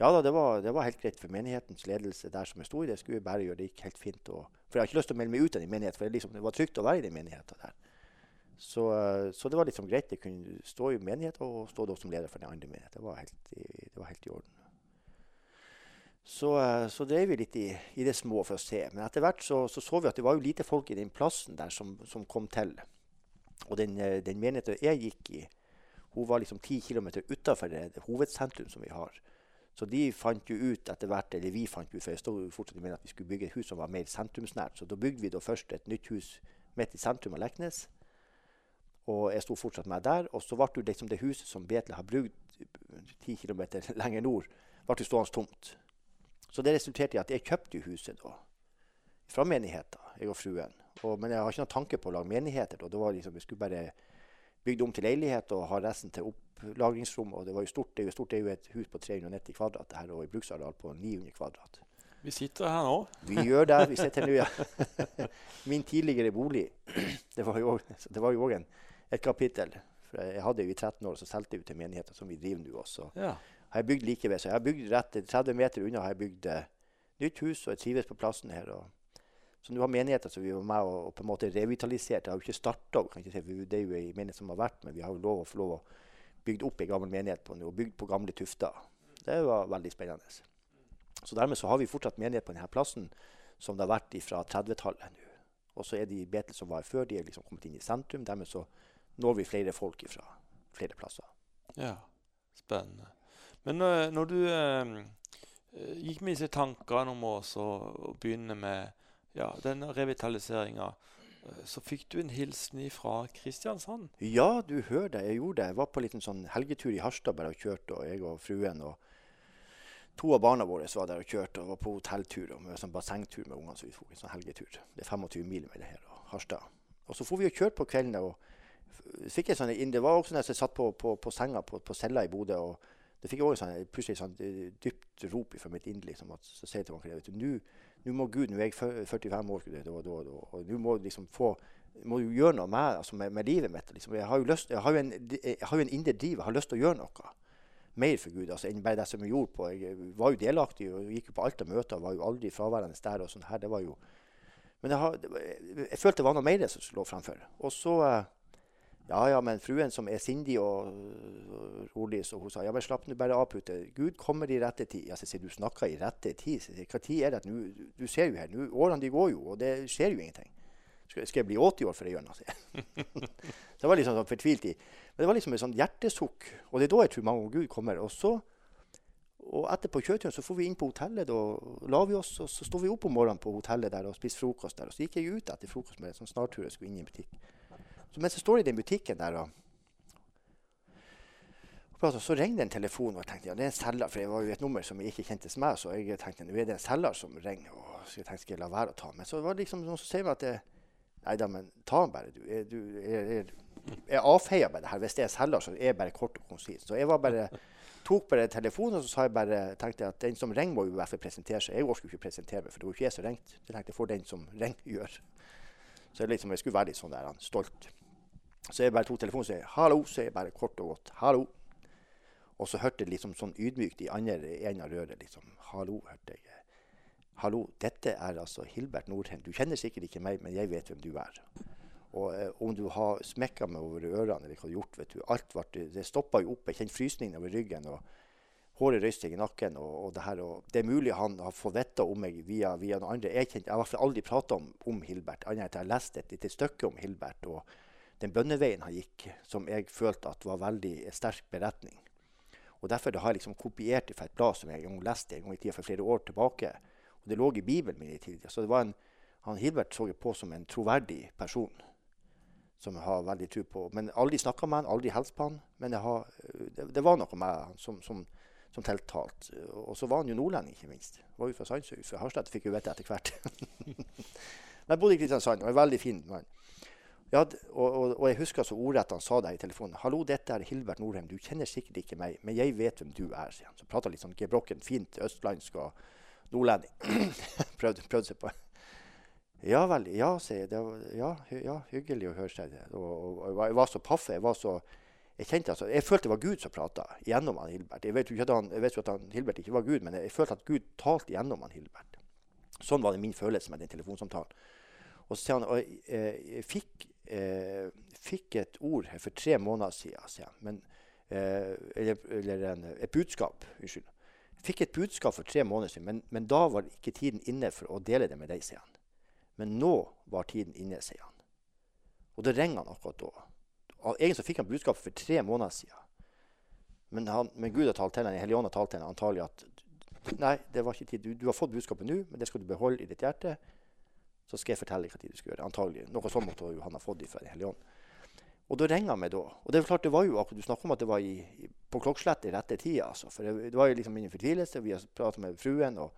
Ja da, det var, det var, helt greit for menighetens ledelse der som jeg sto i. Det skulle bare gjøre. Det gikk helt fint. Og, for jeg har ikke lyst til å melde meg ut av den menigheten, for det, liksom, det var trygt å være i den menigheten der. Så, så, det var liksom greit. Jeg kunne stå i menigheten og stå som leder for den andre menigheten. Det var helt, det var helt i orden. Så, så drev vi litt i, i, det små for å se. Men etter hvert så, så, så vi at det var jo lite folk i den plassen der som, som kom til. Og den, den menigheten jeg gikk i, hun var liksom ti km utafor hovedsentrum som vi har. Så de fant jo ut etter hvert, eller vi fant ut, for jeg stod jo fortsatt med at vi skulle bygge et hus som var mer sentrumsnært. Så da bygde vi da først et nytt hus midt i sentrum av Leknes. Og jeg sto fortsatt med der. Og så ble det liksom det huset som Betle har brukt ti km lenger nord, ble stående tomt. Så det resulterte i at jeg kjøpte huset da, fra menigheten, jeg og fruen. Og, men jeg har ikke noen tanke på å lage menigheter. Da. Det var liksom, jeg skulle bare bygd om til leilighet og ha resten til opplagringsrom. Og det var jo stort. Det er jo, stort, det er jo et hus på 390 kvadrat det her, og i bruksareal på 900 kvadrat. Vi sitter her nå. Vi gjør det. Vi sitter nå, ja. Min tidligere bolig. Det var jo òg et kapittel. For jeg hadde jo i 13 år, så solgte jeg ut til menigheten som vi driver nå også. Ja. Har jeg bygd like ved. Så jeg har bygd rett 30 meter unna har jeg bygd uh, nytt hus, og jeg trives på plassen her. og så nå har menigheter som vi var med og, og på en måte revitalisert. Det har jo ikke starta, det er jo en menighet som har vært, men vi har jo lov å få lov å bygge opp en gammel menighet på og bygd på gamle tufter. Det var veldig spennende. Så dermed så har vi fortsatt menighet på denne plassen som det har vært fra 30-tallet nå. Og så er de Betel som var før, de er liksom kommet inn i sentrum. Dermed så når vi flere folk fra flere plasser. Ja, spennende. Men uh, når du uh, gikk med disse tankene om å begynne med ja, denne revitaliseringa, eh, så fikk du en hilsen fra Kristiansand? Ja, du hører det. Jeg gjorde det. Jeg var på en liten sånn helgetur i Harstad bare og kjørte, og jeg og fruen. og To av barna våre var der og kjørte og var på hotelltur og med sånn bassengtur med ungene. så vi tok en sånn helgetur. Det er 25 mil med det her og Harstad. Og så får vi og kjørte på kveldene. og fikk jeg sånn, Det var også når jeg satt på, på, på senga på, på cella i Bodø. og det fikk jeg også sånn, plutselig sånn dypt rop fra mitt indre. Liksom, at, så sier jeg til noen nå må Gud, nå er jeg 45 år, og nå må liksom få må du gjøre noe med, altså med, med livet mitt. Liksom. Jeg har jo, lyst, jeg har jo en, har jo en indre driv. Jeg har lyst til å gjøre noe mer for Gud altså, enn bare det som jeg gjorde. på. Jeg var jo delaktig og gikk jo på alt av møter. og Var jo aldri fraværende der. og sånn her, det var jo... Men jeg, har, jeg, følte det var noe mer som lå fremfor. Og så uh, ja, ja, men fruen som er sindig og, og rolig, så hun sa ja, men slapp nå bare av, Pute. Gud kommer i rette tid. Ja, så sier du snakker i rette tid. Så sier, Hva tid er det? Nu, du ser jo her, nu, årene de går jo, og det skjer jo ingenting. Skal, skal jeg bli 80 år for å gjøre noe? så jeg var liksom sånn fortvilt i. Men det var liksom et sånt hjertesukk. Og det er da jeg tror mange Gud kommer. Og så og etterpå kjøreturen så får vi inn på hotellet. Da la vi oss, og så sto vi opp om morgenen på hotellet der og spiste frokost der. Og så gikk jeg ut etter frokost med en sånn snartur jeg skulle inn i en butikk. Så mens jeg står i den butikken der og, og så ringer det en telefon, og jeg tenkte ja, det er en selger. For det var jo et nummer som ikke kjentes meg, så jeg tenkte nå er det en selger som ringer. og så jeg tenkte skal jeg la være å ta. Men så var det liksom noen som sier meg at det, nei da, men ta den bare. du. Er, du er, er, jeg avfeier bare det her. Hvis det er selger, så er jeg bare kort og konsis. Så jeg var bare, tok bare telefonen og så jeg bare, tenkte jeg at den som ringer, må jo i hvert fall presentere seg. Jeg orker ikke presentere meg, for det var ikke jeg som ringte. Jeg tenkte jeg får den som ringer, gjør. Så jeg, liksom, jeg skulle være litt sånn der, stolt. Så jeg bare tok telefonen og sa 'hallo', så jeg bare kort og godt 'hallo'. Og så hørte jeg liksom sånn ydmykt i andre enden av røret liksom 'hallo', hørte jeg. 'Hallo, dette er altså Hilbert Nordheim. Du kjenner sikkert ikke meg, men jeg vet hvem du er.' Og eh, om du har smekka meg over ørene eller hva du har gjort, vet du, alt ble, det stoppa jo opp. Jeg kjente frysningen over ryggen. og Håret røyste i nakken. Og, og, det her, og det er mulig han har fått vite om meg via, via noen andre. Jeg, kjente, jeg har i hvert fall aldri prata om, om, Hilbert, annet enn at jeg har lest et lite stykke om Hilbert. og den bønneveien han gikk, som jeg følte at var veldig sterk beretning. Og Derfor har jeg liksom kopiert det fra et blad som jeg leste en gang i tida for flere år tilbake. Og Det lå i Bibelen min i tida. Så det var en, han Hilbert så jeg på som en troverdig person som jeg har veldig tro på. Men aldri snakka med han, aldri hilst på han. Men har, det, det, var noe med han som, som, som tiltalte. Og så var han jo nordlending, ikke minst. Var jo fra Sandsøy. Fra Harstad fikk jo vite etter hvert. Men jeg bodde i Kristiansand, og er veldig fin mann. Ja, og, og, og, jeg husker så ordrett han sa det i telefonen. 'Hallo, dette er Hilbert Norheim. Du kjenner sikkert ikke meg, men jeg vet hvem du er', sier han. Så prata litt sånn gebrokken, fint østlandsk og nordlending. prøvde, prøvde seg på Ja vel, ja, sier jeg. Var, ja, ja, hyggelig å høre seg. Og, og, jeg var så paff. Jeg var så jeg kjente altså, jeg følte det var Gud som prata gjennom han Hilbert. Jeg vet jo at han, vet jo at han, Hilbert ikke var Gud, men jeg følte at Gud talte gjennom han Hilbert. Sånn var det min følelse med den telefonsamtalen. Og så sier han, og jeg, jeg fikk eh, fikk et ord for tre måneder siden. Men, eh, eller, eller en, et budskap. Unnskyld. Fikk et budskap for tre måneder siden, men, men, da var ikke tiden inne for å dele det med deg, sier han. Men nå var tiden inne, sier han. Og det ringer han akkurat da. Egentlig fikk han budskapet for tre måneder siden. Men, han, men Gud har talt til ham, Helligånd har talt til ham antagelig at nei, det var ikke tid. Du, du har fått budskapet nå, men det skal du beholde i ditt hjerte så skal jeg fortelle hva du skal gjøre. Antagelig. Noe sånt måtte han ha fått fra Den hellige ånd. Og da ringer han meg da. Og det er klart det var jo akkurat, Du snakker om at det var i, på klokkeslett i rette tida. Altså. For det, det, var jo liksom min fortvilelse. Vi har prata med fruen, og,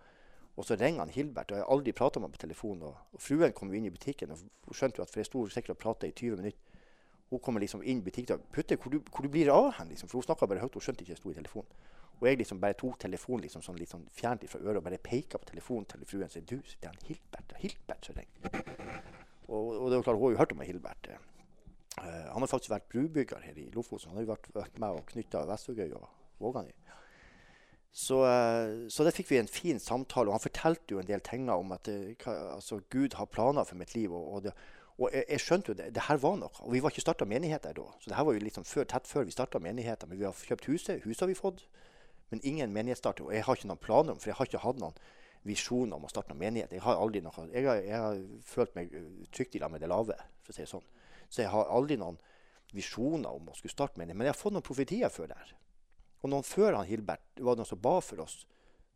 og, så ringer han Hilbert. Og jeg har aldri prata med ham på telefon. Og, og, fruen kom jo inn i butikken og skjønte jo at for jeg sto sikkert og prata i 20 minutter. Hun kommer liksom inn i butikken og 'Putte, hvor, hvor du blir av hen?' Liksom. For hun snakka bare høyt. Hun skjønte ikke jeg sto i telefonen. Og jeg liksom bare tok telefonen liksom sånn, sånn fjernt fra øret og bare peka på telefonen til fruen og sa 'Du, det er Hilbert.' Hilbert som ringer. Og, og, det var klart, hun har jo hørt om Hilbert. Uh, han har faktisk vært brubygger her i Lofoten. Han har jo vært, vært med og knytta Vestvågøy og Vågane. Så, uh, så der fikk vi en fin samtale, og han fortalte jo en del ting om at uh, altså, Gud har planer for mitt liv. og, og det, og jeg, jeg, skjønte jo det, det her var noe. Og vi var ikke starta menigheter da. Så det her var jo liksom før, tett før vi starta menigheter. Men vi har kjøpt huset. Huset har vi fått men ingen menighetsstarter. Og jeg har ikke noen planer om for jeg har ikke hatt noen visjoner om å starte noen menighet. Jeg har aldri noe, jeg har, jeg har følt meg trygt i lag med det lave. for å si det sånn. Så jeg har aldri noen visjoner om å skulle starte menighet. Men jeg har fått noen profetier før der. Og noen før han Hilbert var noen som ba for oss,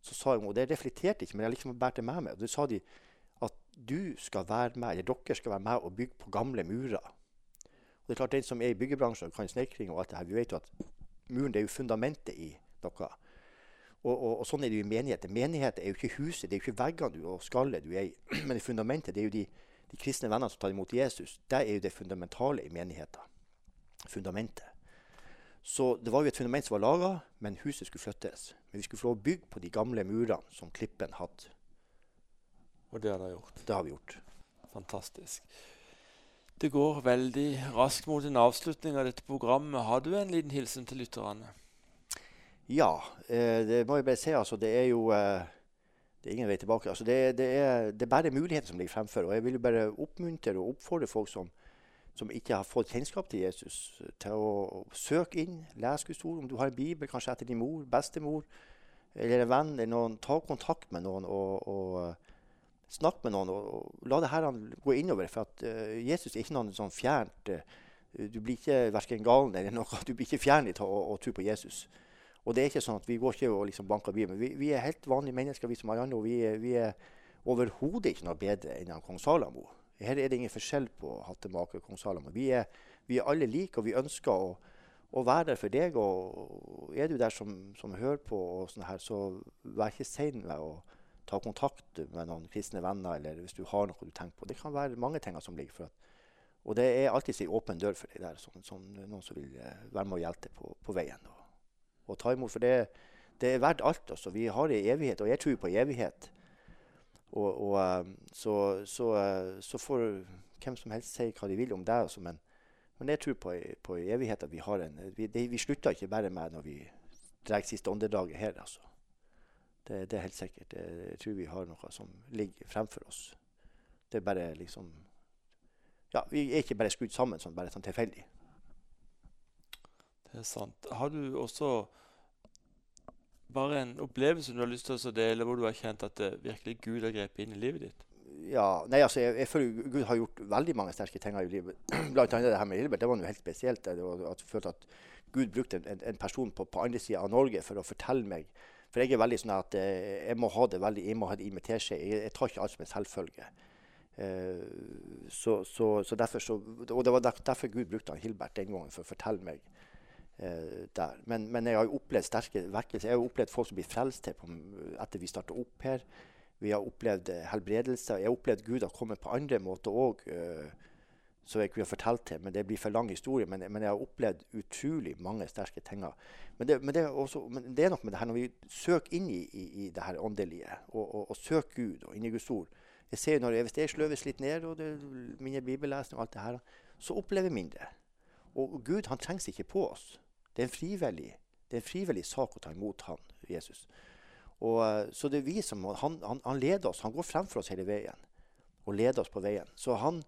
så sa hun, og det reflekterte ikke, men jeg liksom bærte med meg. Og da sa de at du skal være med, eller dere skal være med og bygge på gamle murer. Og det er klart, Den som er i byggebransjen og kan snekring og alt det vi vet jo at muren det er jo fundamentet i noe. Og, og, og, sånn er det jo i menigheter. Menigheter er jo ikke huset, det er jo ikke veggene du og skallet du er i. Men fundamentet det er jo de, de kristne vennene som tar imot Jesus. Det er jo det fundamentale i menigheten. Fundamentet. Så det var jo et fundament som var laga, men huset skulle flyttes. Men vi skulle få lov å bygge på de gamle murene som klippen hadde. Og det har dere gjort? Det har vi gjort. Fantastisk. Det går veldig raskt mot en avslutning av dette programmet. Har du en liten hilsen til lytterne? Ja, eh, det må jeg bare si. Altså, det er jo eh, det er ingen vei tilbake. Altså, det, det, er, det, er, bare muligheter som ligger fremfor. Og jeg vil jo bare oppmuntre og oppfordre folk som, som ikke har fått kjennskap til Jesus, til å søke inn, lese Guds ord. Om du har en bibel, kanskje etter din mor, bestemor eller en venn, eller noen, ta kontakt med noen og, og uh, snakk med noen. Og, og la det her gå innover. For at uh, Jesus er ikke noe sånn fjernt. Uh, du blir ikke verken galen eller noe. Du blir ikke fjern i å tro på Jesus. Og det er ikke sånn at vi går ikke og liksom banker Bibelen. Vi, vi er helt vanlige mennesker, vi som alle andre. Og vi, vi er overhodet ikke noe bedre enn kong Salamo. Her er det ingen forskjell på hattemaker og kong Salamo. Vi er, vi er alle like, og vi ønsker å, å, være der for deg. Og er du der som, som hører på, sånn her, så vær ikke sein med å ta kontakt med noen kristne venner, eller hvis du har noe du tenker på. Det kan være mange ting som ligger for at og det er alltid en åpen dør for deg der, som, som, noen som vil eh, være med og hjelpe på, på veien. Da å ta imot. For det, det er verdt alt. Altså. Vi har det i evighet, og jeg tror på evighet. Og, og um, så, så, uh, så, får hvem som helst si hva de vil om det, altså, men, Men jeg tror på, på evighet at vi har en Vi, det, vi slutter ikke bare med når vi drar siste åndedraget her, altså. Det, det, er helt sikkert. Jeg tror vi har noe som ligger fremfor oss. Det er bare liksom Ja, vi er ikke bare skrudd sammen sånn bare sånn tilfeldig. Det er sant. Har du også bare en opplevelse du har lyst til å dele, hvor du har kjent at virkelig Gud har grepet inn i livet ditt? Ja, nei, altså, jeg, jeg, føler Gud har gjort veldig mange sterke ting i livet. Blant annet det her med Hilbert. Det var noe helt spesielt. Var at jeg følte at Gud brukte en, en person på, på andre sida av Norge for å fortelle meg For jeg er veldig sånn at eh, jeg må ha det veldig, jeg må ha det i med teskje. Jeg, jeg tar ikke alt som en selvfølge. Uh, så, så, så, derfor så, og det var derfor Gud brukte han Hilbert den gangen for å fortelle meg der. Men, men, jeg har jo opplevd sterke vekkelser. Jeg har opplevd folk som blir frelst her på, etter vi starta opp her. Vi har opplevd helbredelse. Jeg har opplevd Gud har kommet på andre måter òg, så jeg kunne fortalt det, Men det blir for lang historie. Men, men jeg har opplevd utrolig mange sterke ting. Men men, men det, er nok med det her når vi søker inn i, i, i det her åndelige, og, og, og søker Gud og inn i Guds ord jeg ser når jeg, Hvis jeg sløves litt ned, og det, mine bibellesning og alt det her, så opplever jeg mindre. Og Gud han trengs ikke på oss. Det er en frivillig, det er en frivillig sak å ta imot han, Jesus. Og, eh, så det er vi som, han, han, han, leder oss. Han går fremfor oss hele veien og leder oss på veien. Han,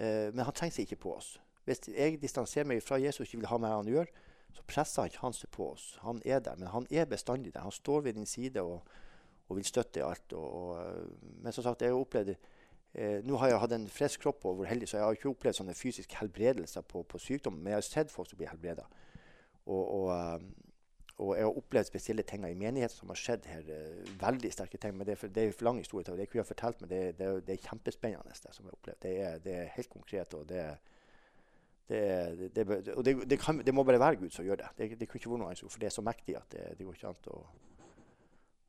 eh, men han trenger seg ikke på oss. Hvis jeg distanserer meg fra Jesus og ikke vil ha med han gjør, så presser han ikke han seg på oss. Han er der, men han er bestandig der. Han står ved din side og, og vil støtte alt. Og, eh, men som sagt, jeg har opplevd eh, Nå har jeg hatt en frisk kropp og vært heldig, så jeg har ikke opplevd sånne fysiske helbredelser på, på sykdom, men jeg har sett folk som blir helbreda. Og, og, eh, og, jeg har opplevd spesielle ting i menigheten som har skjedd her. Uh, veldig sterke ting. Men det er for, det er for lang historie til det. kunne jeg fortalt, men det, det, det er kjempespennende. det som jeg har opplevd. Det er, det er helt konkret. og det det, og det, kan, det, må bare være Gud som gjør det. Det, det kunne ikke vært noe annet, for det er så mektig at det, går ikke an å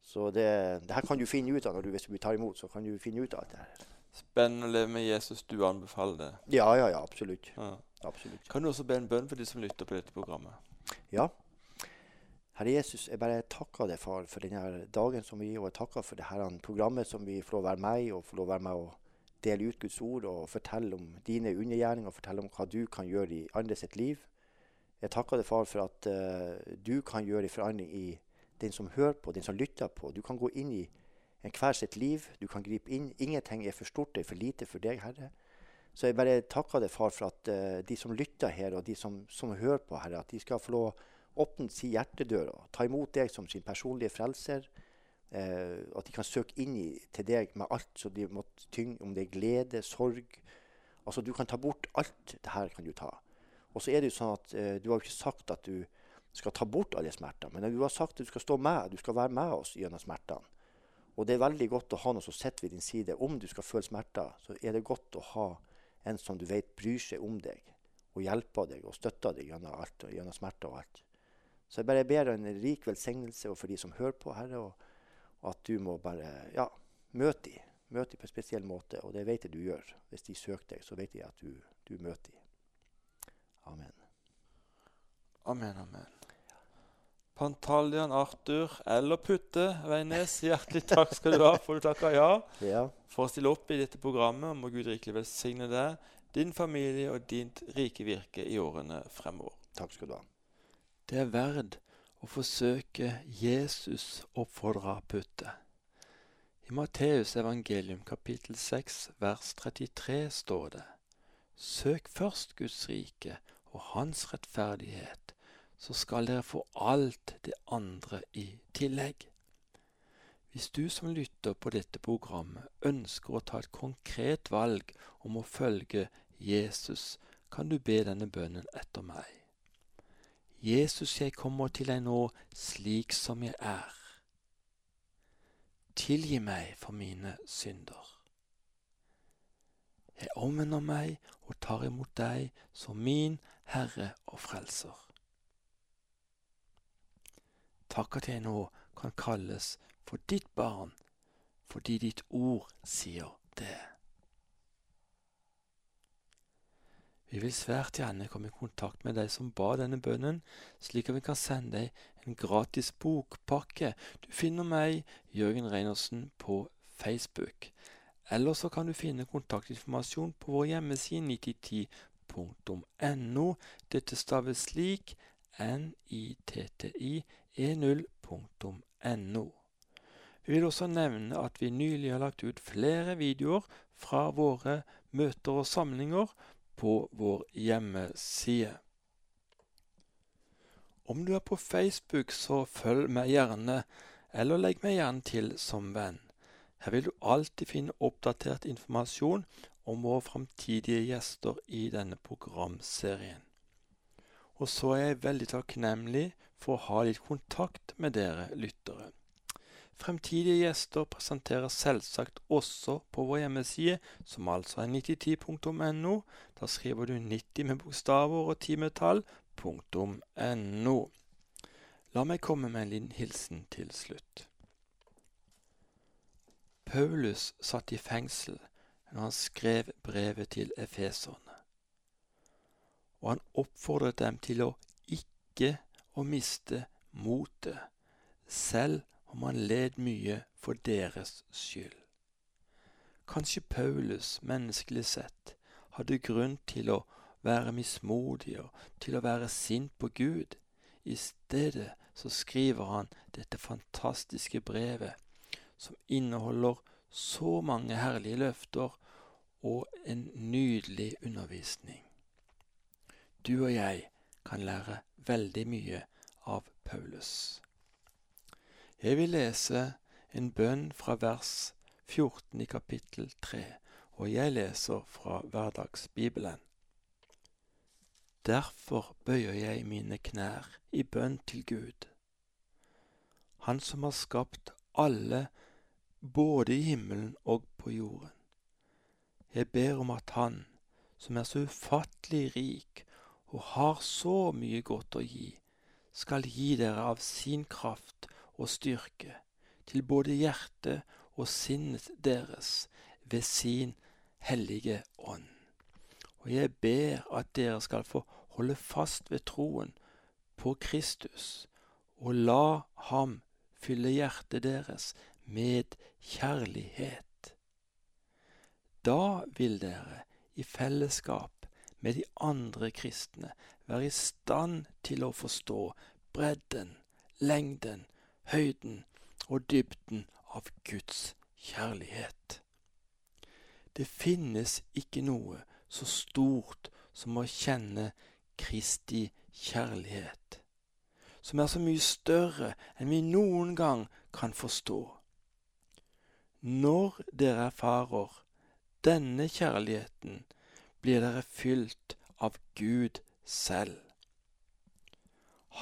Så det, her kan du finne ut av når du, hvis du tar imot. så kan du finne ut av alt det her. Spennende å leve med Jesus. Du anbefaler det? Ja, ja, ja, absolutt. Ja. absolutt. Kan du også be en bønn for de som lytter på dette programmet? Ja. Herre Jesus, jeg bare takker deg, far, for denne dagen som vi og jeg takker for dette programmet som vi får lov å være med i, og får lov å være med og dele ut Guds ord og fortelle om dine undergjerninger fortelle om hva du kan gjøre i andre sitt liv. Jeg takker deg, far, for at uh, du kan gjøre en forandring i den som hører på, den som lytter på. Du kan gå inn i enhver sitt liv. Du kan gripe inn. Ingenting er for stort eller for lite for deg, Herre. Så jeg bare takker deg, far, for at uh, de som lytter her, og de som, som hører på, Herre, at de skal få lov åpne sin hjertedør og ta imot deg som sin personlige frelser. Uh, at de kan søke inn i, til deg med alt som de måtte tynge, om det er glede, sorg. Altså Du kan ta bort alt det her. kan du ta. Og så er det jo sånn at uh, Du har jo ikke sagt at du skal ta bort alle smerter, men du har sagt at du skal stå med, du skal være med oss gjennom smertene. Og det er veldig godt å ha noe som sitter ved din side. Om du skal føle smerter, så er det godt å ha en som du vet bryr seg om deg og hjelper deg og støtter deg gjennom alt, gjennom smerter og alt. Så jeg bare ber en rik velsignelse for de som hører på, Herre, og, og at du må bare ja, møte dem. Møte dem på en spesiell måte, og det vet jeg du gjør. Hvis de søker deg, så vet jeg at du, du møter dem. Amen. Amen, amen. Pantalian Arthur eller Putte Veines, hjertelig takk skal du ha for du takka ja, ja for å stille opp i dette programmet. Må Gud rikelig velsigne deg, din familie og ditt rike virke i årene fremover. Takk skal du ha. Det er verd å forsøke Jesus, oppfordra Putte. I Matteus evangelium kapittel 6 vers 33 står det:" Søk først Guds rike og Hans rettferdighet, så skal dere få alt det andre i tillegg. Hvis du som lytter på dette programmet ønsker å ta et konkret valg om å følge Jesus, kan du be denne bønnen etter meg. Jesus, jeg kommer til deg nå slik som jeg er. Tilgi meg for mine synder. Jeg omvender meg og tar imot deg som min Herre og Frelser. Takk at jeg nå kan kalles for ditt barn, fordi ditt ord sier det. Vi vil svært gjerne komme i kontakt med deg som ba denne bønnen, slik at vi kan sende deg en gratis bokpakke. Du finner meg, Jørgen Reinersen, på Facebook. Eller så kan du finne kontaktinformasjon på vår hjemmeside 9010.no. Dette staves slik nitti.e0.no. Vi vil også nevne at vi nylig har lagt ut flere videoer fra våre møter og samlinger på vår hjemmeside. Om du er på Facebook, så følg meg gjerne, eller legg meg gjerne til som venn. Her vil du alltid finne oppdatert informasjon om våre framtidige gjester i denne programserien. Og så er jeg veldig takknemlig for å ha litt kontakt med dere lyttere. Fremtidige gjester presenteres selvsagt også på vår hjemmeside, som altså er 9010.no. Da skriver du 90 med bokstaver og timetall.no. La meg komme med en liten hilsen til slutt. Paulus satt i fengsel når han skrev brevet til efeserne. Og han oppfordret dem til å ikke å miste motet, selv om han led mye for deres skyld. Kanskje Paulus, menneskelig sett, hadde grunn til å være mismodig og til å være sint på Gud. I stedet så skriver han dette fantastiske brevet, som inneholder så mange herlige løfter og en nydelig undervisning. Du og jeg kan lære veldig mye av Paulus. Jeg vil lese en bønn fra vers 14 i kapittel 3, og jeg leser fra Hverdagsbibelen. Derfor bøyer jeg mine knær i bønn til Gud, Han som har skapt alle både i himmelen og på jorden. Jeg ber om at Han, som er så ufattelig rik og har så mye godt å gi, skal gi dere av sin kraft og styrke til både hjertet og sinnet deres ved sin hellige ånd. Og jeg ber at dere skal få holde fast ved troen på Kristus, og la ham fylle hjertet deres med kjærlighet da vil dere i fellesskap med de andre kristne være i stand til å forstå bredden, lengden, høyden og dybden av Guds kjærlighet. Det finnes ikke noe så stort som å kjenne Kristi kjærlighet, som er så mye større enn vi noen gang kan forstå. Når dere erfarer denne kjærligheten blir dere fylt av Gud selv.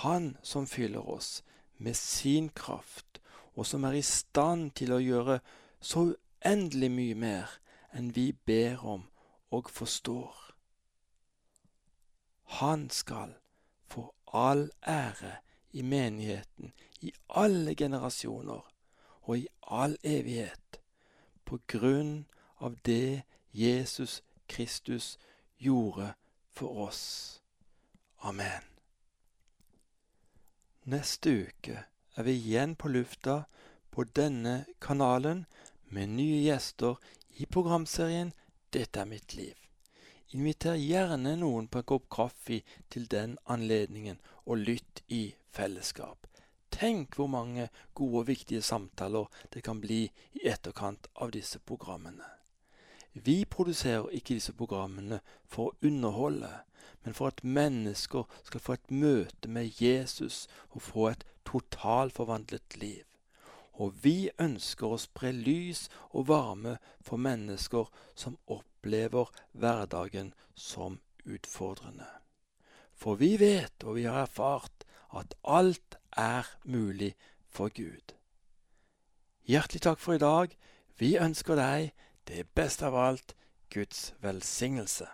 Han som fyller oss med sin kraft, og som er i stand til å gjøre så uendelig mye mer enn vi ber om og forstår. Han skal få all ære i menigheten i alle generasjoner og i all evighet, på grunn av det Jesus Kristus gjorde for oss. Amen. Neste uke er vi igjen på lufta på denne kanalen med nye gjester i programserien Dette er mitt liv. Inviter gjerne noen på en kopp kaffe til den anledningen, og lytt i fellesskap. Tenk hvor mange gode og viktige samtaler det kan bli i etterkant av disse programmene. Vi produserer ikke disse programmene for å underholde, men for at mennesker skal få et møte med Jesus og få et totalforvandlet liv. Og vi ønsker å spre lys og varme for mennesker som opplever hverdagen som utfordrende. For vi vet, og vi har erfart, at alt er mulig for Gud. Hjertelig takk for i dag. Vi ønsker deg det beste av alt Guds velsignelse.